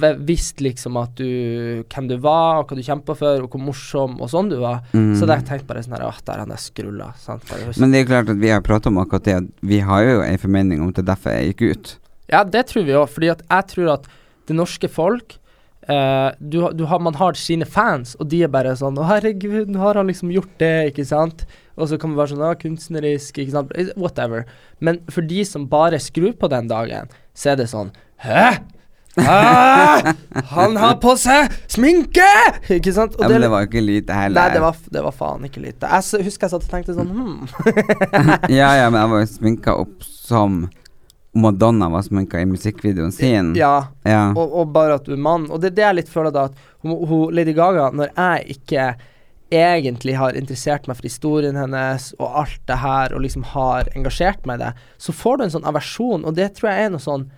ve- visst liksom at du hvem du var, og hva du kjempa for, og hvor morsom og sånn du var, Mm. så tenkte jeg bare sånn her Åh, der er han der skrulla. Men det er klart at vi har pratet om akkurat det, at vi har jo en formening om det er derfor jeg gikk ut. Ja, det tror vi òg, fordi at jeg tror at det norske folk eh, du, du har, Man har sine fans, og de er bare sånn 'Å, herregud, nå har han liksom gjort det', ikke sant? Og så kan man være sånn 'Å, kunstnerisk', ikke sant? Whatever. Men for de som bare skrur på den dagen, så er det sånn 'Hæ?! Ah, han har på seg sminke!' Ikke sant? Ja, det, men det var jo ikke lite heller. Nei, det var, det var faen ikke lite. Jeg husker jeg satt og tenkte sånn hmm. ja, ja, men jeg var jo sminka opp som Madonna var sminka i musikkvideoen sin. Ja, Ja. og, og bare at du er mann. Og det er det jeg litt føler da, at hun, hun, Lady Gaga, når jeg ikke egentlig har interessert meg for historien hennes og alt det her, og liksom har engasjert meg i det, så får du en sånn aversjon, og det tror jeg er noe sånn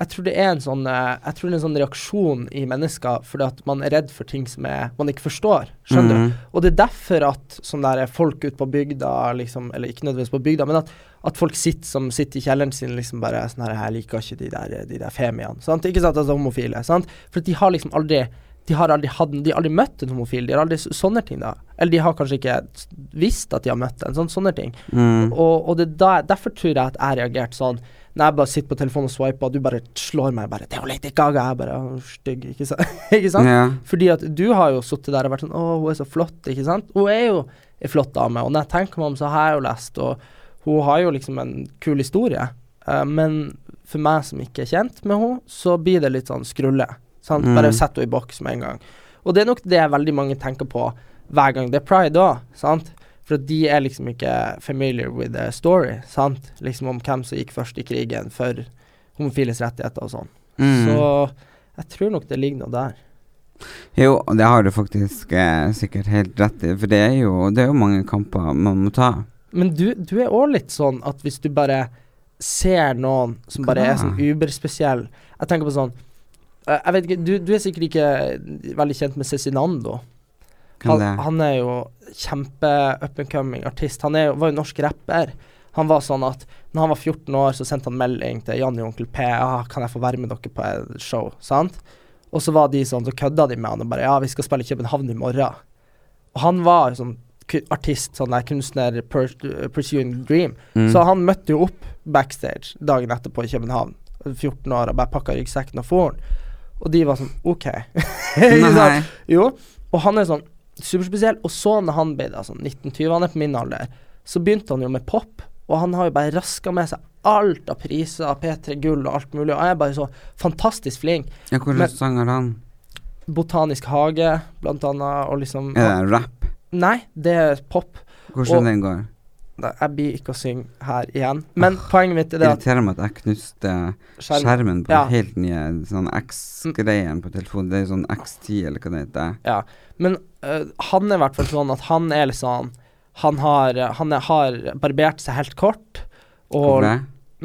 jeg tror det en sånn eh, Jeg tror det er en sånn reaksjon i mennesker fordi at man er redd for ting som er, man ikke forstår. Skjønner Mhm. du? Og det er derfor at sånn der folk ute på bygda, liksom, eller ikke nødvendigvis på bygda, men at, at folk sitter som sitter i kjelleren sin liksom bare sånn her Jeg liker ikke de der, de der femiene. Sant? Ikke sant, altså homofile. Sant? For de har liksom aldri de har aldri, hatt, de har aldri møtt en homofil. De har aldri sånne ting, da. Eller de har kanskje ikke visst at de har møtt en. Sånn, sånne ting. Mm. Og, og det er da, derfor tror jeg at jeg reagerte sånn når jeg bare sitter på telefonen og swiper, du bare slår meg bare 'Det er jo Lady Gaga.' Jeg bare «Å, Stygg, ikke sant? ikke sant? Ja. Fordi at du har jo sittet der og vært sånn 'Å, hun er så flott', ikke sant? Hun er jo ei flott dame, og når jeg tenker meg om, så har jeg jo lest, og hun har jo liksom en kul historie. Uh, men for meg som ikke er kjent med henne, så blir det litt sånn skrulle. Sant? Mm. Bare sett henne i boks med en gang. Og det er nok det veldig mange tenker på hver gang det er pride òg, sant? For de er liksom ikke familiar with the story, sant? Liksom om hvem som gikk først i krigen for homofiles rettigheter og sånn. Mm. Så jeg tror nok det ligger noe der. Jo, det har du faktisk eh, sikkert helt rett i, for det er jo, det er jo mange kamper man må ta. Men du, du er òg litt sånn at hvis du bare ser noen som bare er sånn uberspesiell Jeg tenker på sånn eh, Jeg vet ikke, du, du er sikkert ikke veldig kjent med Cezinando. Han, han er jo kjempe up and coming artist. Han jo, var jo norsk rapper. Han var sånn at når han var 14 år, så sendte han melding til Janni og Onkel P. Ah, 'Kan jeg få være med dere på et show?' Sant? Og så var de sånn, så kødda de med han og bare 'Ja, vi skal spille i København i morgen'. Og han var jo sånn artist, sånn der kunstner pur pursuing dream. Mm. Så han møtte jo opp backstage dagen etterpå i København. 14 år og bare pakka ryggsekken og for. Og de var sånn OK. Jo, og han er sånn superspesiell. Og så når han ble da sånn 1920, han er på min alder, så begynte han jo med pop. Og han har jo bare raska med seg alt av priser, P3 Gull og alt mulig. Og jeg er bare så fantastisk flink. Ja, hvilken sang har han? Botanisk hage, blant annet, og liksom Er det rap? Nei, det er pop. Hvordan Og- den går? Nei, Jeg blir ikke å synge her igjen. Men poenget mitt er Det at irriterer meg at jeg knuste skjermen skjermen på Ja. helt nye sånn X-greien på telefonen. Det er sånn X10 eller hva det heter. Ja, men uh, han er i hvert fall sånn at han er litt sånn Han har, han er, har barbert seg helt kort. Og Hvorfor det?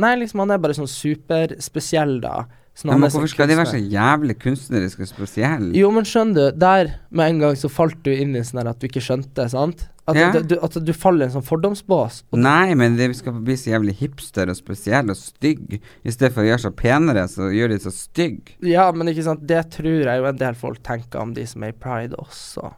Nei, liksom han er bare sånn superspesiell, da. Sånn men hvorfor skal de være så jævlig kunstneriske og spesielle? Jo, men skjønner du, der med en gang så falt du inn i sånn at du ikke skjønte, sant? At, Ja. du, at du faller i en sånn fordomsbås. Nei, men de skal bli så jævlig hipster og spesielle og stygge. I stedet for å gjøre seg penere, så gjør de så stygge. Ja, men ikke sant, det tror jeg jo en del folk tenker om de som er i pride også.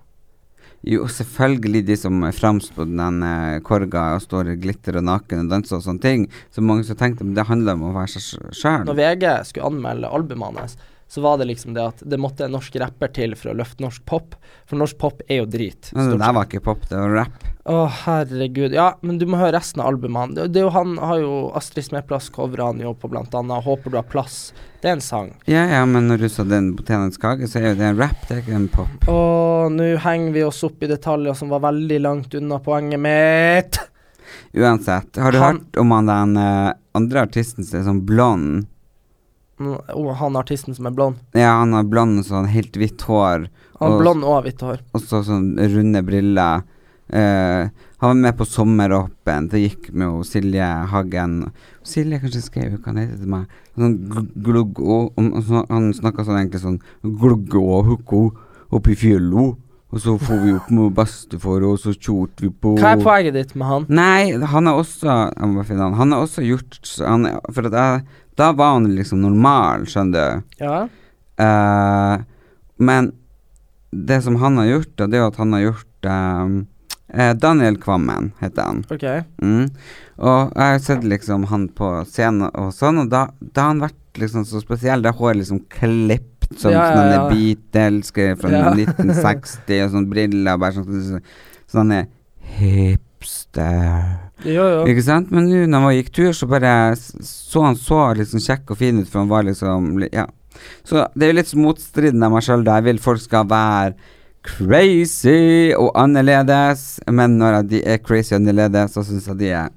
Jo, selvfølgelig de som framstår på den eh, korga og står i glitter og naken og danser og sånne ting. Så mange som tenkte men det handler om å være seg sjøl. Når VG skulle anmelde albumet hans, så var det liksom det at det måtte en norsk rapper til for å løfte norsk pop. For norsk pop er jo drit. Men det der var ikke pop, det var rap. Å, herregud. Ja, men du må høre resten av albumene. Det, det han har jo Astrid Smeplass covra han jo på blant annet 'Håper du har plass'. Det er en sang. Ja ja, men når du sa den botanisk hage, så er jo det en rap, det er ikke en pop. Å, nå henger vi oss opp i detaljer som var veldig langt unna poenget mitt. Uansett, har du Han- hørt om han den uh, andre artisten som er sånn blond? Og han artisten som er blond. Ja, han har blond og sånn helt hvitt hår. Han og, blond og hvitt hår. Og så sånn runde briller. Eh, han var med på Sommeråpen. Det gikk med Silje Hagen. Silje kanskje skrev hva han heter til meg. Sånn glugg og Han snakka sånn egentlig sånn gluggo og hukko oppi fjello. Og så får vi opp med bestefar, og så kjorte vi på Hva er poenget ditt med han? Nei, han er også han. er også gjort han, For at jeg, da var han liksom normal, skjønner du. Ja. Eh, men det som han har gjort, det er jo at han har gjort ehm, eh, Daniel Kvammen heter han. OK. Mm. Og jeg har sett liksom han på scenen og sånn, og da, da har han vært liksom så spesiell. Da håret liksom klippet som Ja, ja, sånne ja. Beatles-greier fra Ja. 1960, og sånn briller bare sånn sånn- sånn er hipster. Jo, ja. Ikke sant? Men nå når han gikk tur, så bare så han så liksom kjekk og fin ut, for han var liksom Ja. Så det er jo litt motstridende av meg sjøl, da jeg vil folk skal være crazy og annerledes, men når de er crazy og annerledes, så syns jeg de er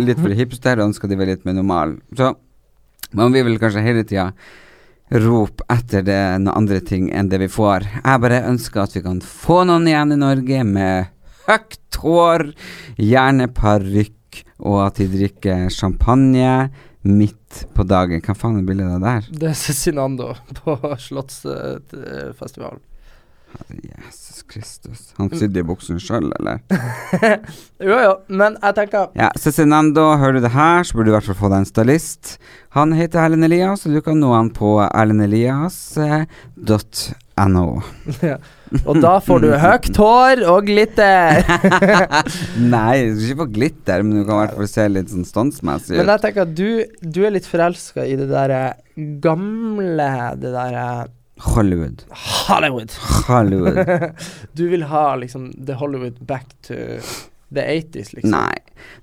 litt for hipster, og ønsker de være litt mer normale. Så man vil vel kanskje hele tida rope etter det noen andre ting enn det vi får. Jeg bare ønsker at vi kan få noen igjen i Norge med høyt hår, gjerne parykk, og at de drikker champagne midt på dagen. Hva faen er bildet av der? Det er Cezinando på Slottsfestivalen. Jesus Kristus. Han sydde i buksen sjøl, eller? Jo, jo, men jeg tenker Ja, Cezinando, hører du det her, så burde du i hvert fall få deg en stylist. Han heter Erlend Elias, og du kan nå han på erlendelias.no. Og da får du høyt hår og glitter. Nei, du skal ikke få glitter, men du kan i hvert fall se litt sånn standsmessig Men jeg tenker at du, du er litt forelska i det derre gamle Det derre Hollywood. Hollywood. Hollywood. du vil ha liksom the Hollywood back to the 80s, liksom. Nei.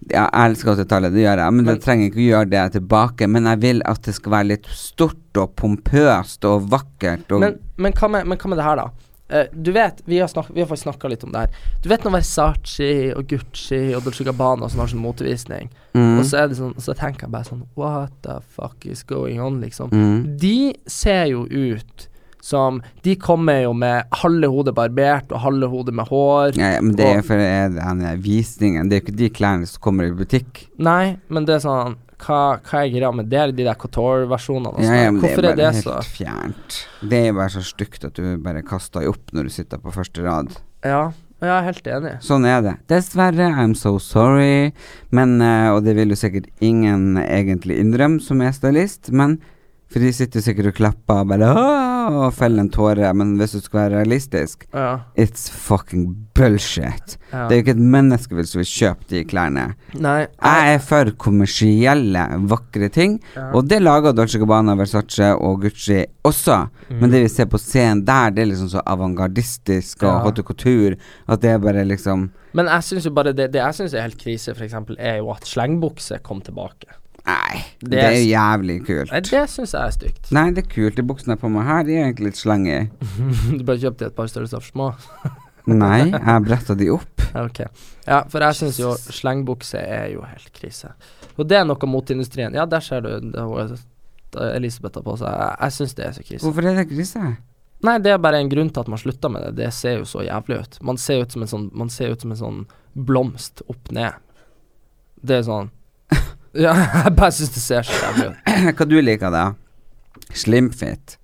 Jeg elsker 80-tallet, det gjør jeg, men, Men- jeg trenger ikke å gjøre det tilbake. Men jeg vil at det skal være litt stort og pompøst og vakkert og Men, men, hva med, men hva med det her, da? Uh, du vet, vi har, snak, vi har faktisk snakka litt om det her. Du vet når Versace og Gucci og Dolce Gabbana som har sånn motevisning, Mm. og så er det sånn Så tenker jeg bare sånn What the fuck is going on, liksom? Mm. De ser jo ut som De kommer jo med halve hodet barbert og halve hodet med hår. Ja, men det er for eh, den visningen. Det er jo ikke de klærne som kommer i butikk. Nei, men det er sånn Hva, hva er greia med det? De der Couture-versjonene? Ja, ja, Hvorfor det er det, er bare så helt fjernt. Det er bare så stygt at du bare kaster deg opp når du sitter på første rad. Ja, jeg er helt enig. Sånn er det. Dessverre, I'm so sorry. Men, eh, og det vil jo sikkert ingen egentlig innrømme som er stylist, men for de sitter sikkert og klapper og bare «Åh!» og feller en tåre, men hvis du skal være realistisk Ja. It's fucking bullshit. Ja. Det er jo ikke et menneske som vil kjøpe de klærne. Nei, Jeg er for kommersielle, vakre ting, Ja. og det lager Dolce Gabbana, Versace og Gucci også. Men det vi ser på scenen der, det er liksom så avantgardistisk og Ja. haute couture at det er bare liksom Men jeg syns jo bare det, det jeg syns er helt krise, eksempel, er jo at slengbukse kom tilbake. Nei, det, Det er jævlig kult. Nei, det syns jeg er stygt. Nei, det er kult. De buksene jeg har på meg her, de er egentlig litt slenge. du bare kjøpte et par størrelser for små. Nei, jeg bretta de opp. Ok. Ja, for jeg syns jo slengbukse er jo helt krise. Og det er noe moteindustrien. Ja, der ser du det Elisabeth har på seg. Jeg, jeg syns det er så krise. Hvorfor er det krise? Nei, det er bare en grunn til at man slutter med det. Det ser jo så jævlig ut. Man ser ut som en sånn Man ser ut som en sånn blomst opp ned. Det er sånn Ja, jeg bare syns det ser så jævlig ut. Hva du liker da? Slimfit.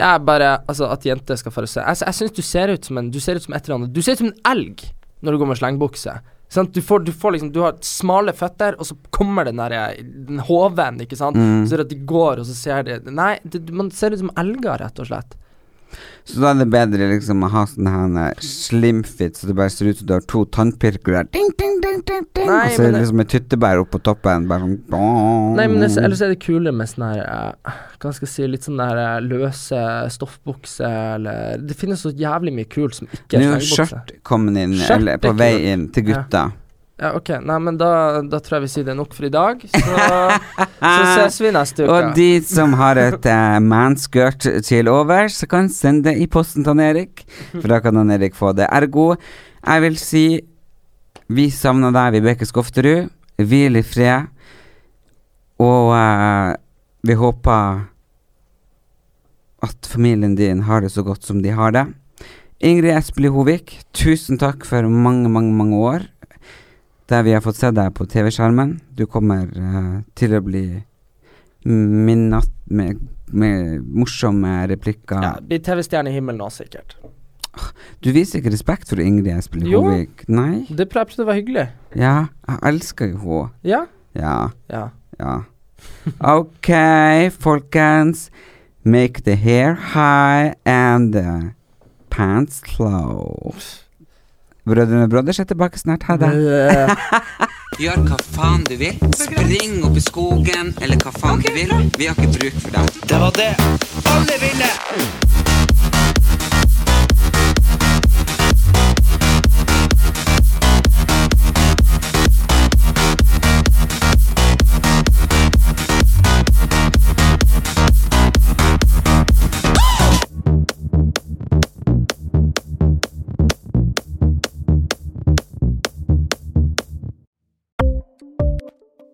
Jeg er bare Altså, at jenter skal få se Jeg, jeg syns du ser ut som en Du ser ut som et eller annet Du ser ut som en elg når du går med slengbukse. Sant? Du får, du får liksom Du har smale føtter, og så kommer den der Den hoven, ikke sant. Mm. Så er det at de går, og så ser de Nei, det, man ser ut som elger, rett og slett. Så da er det bedre liksom å ha sånn her slimfit, så det bare ser ut som du har to tannpirkler ding, ding, ding, ding, ding. Nei, Og så er det liksom et tyttebær oppå toppen. Bare sånn Nei, men det, ellers er det kulere med sånn her eh, Hva skal jeg si Litt sånn der eh, løse stoffbukse, eller Det finnes så jævlig mye kult som ikke Nå er er slengbukse. skjørt kommet inn, eller er på vei inn til gutta. Ja, ok. Nei, men da, da tror jeg vi sier det er nok for i dag. Så, så ses vi neste uke. Og de som har et uh, manskirt til overs, så kan sende det i posten til han Erik, for da kan han Erik få det. Ergo, jeg vil si vi savner deg, Vibeke Skofterud. Hvil i fred. Og uh, vi håper at familien din har det så godt som de har det. Ingrid Espelid Hovik, tusen takk for mange, mange, mange år der vi har fått se deg på TV-skjermen. Du kommer uh, til å bli minnet med, med morsomme replikker. Ja, blir TV-stjerne i himmelen nå, sikkert. Du viser ikke respekt for Ingrid Espelid Jo. Nei? Det prøvde jeg å være hyggelig. Ja, jeg elsker jo henne. Ja. Ja, Ja. ja. Ok, folkens. Make the hair high and the pants low. Brødrene Brothers er tilbake snart. Ha det. Gjør hva faen du vil. Spring opp i skogen, eller hva faen du vil. Vi har ikke bruk for deg. Det var det alle ville!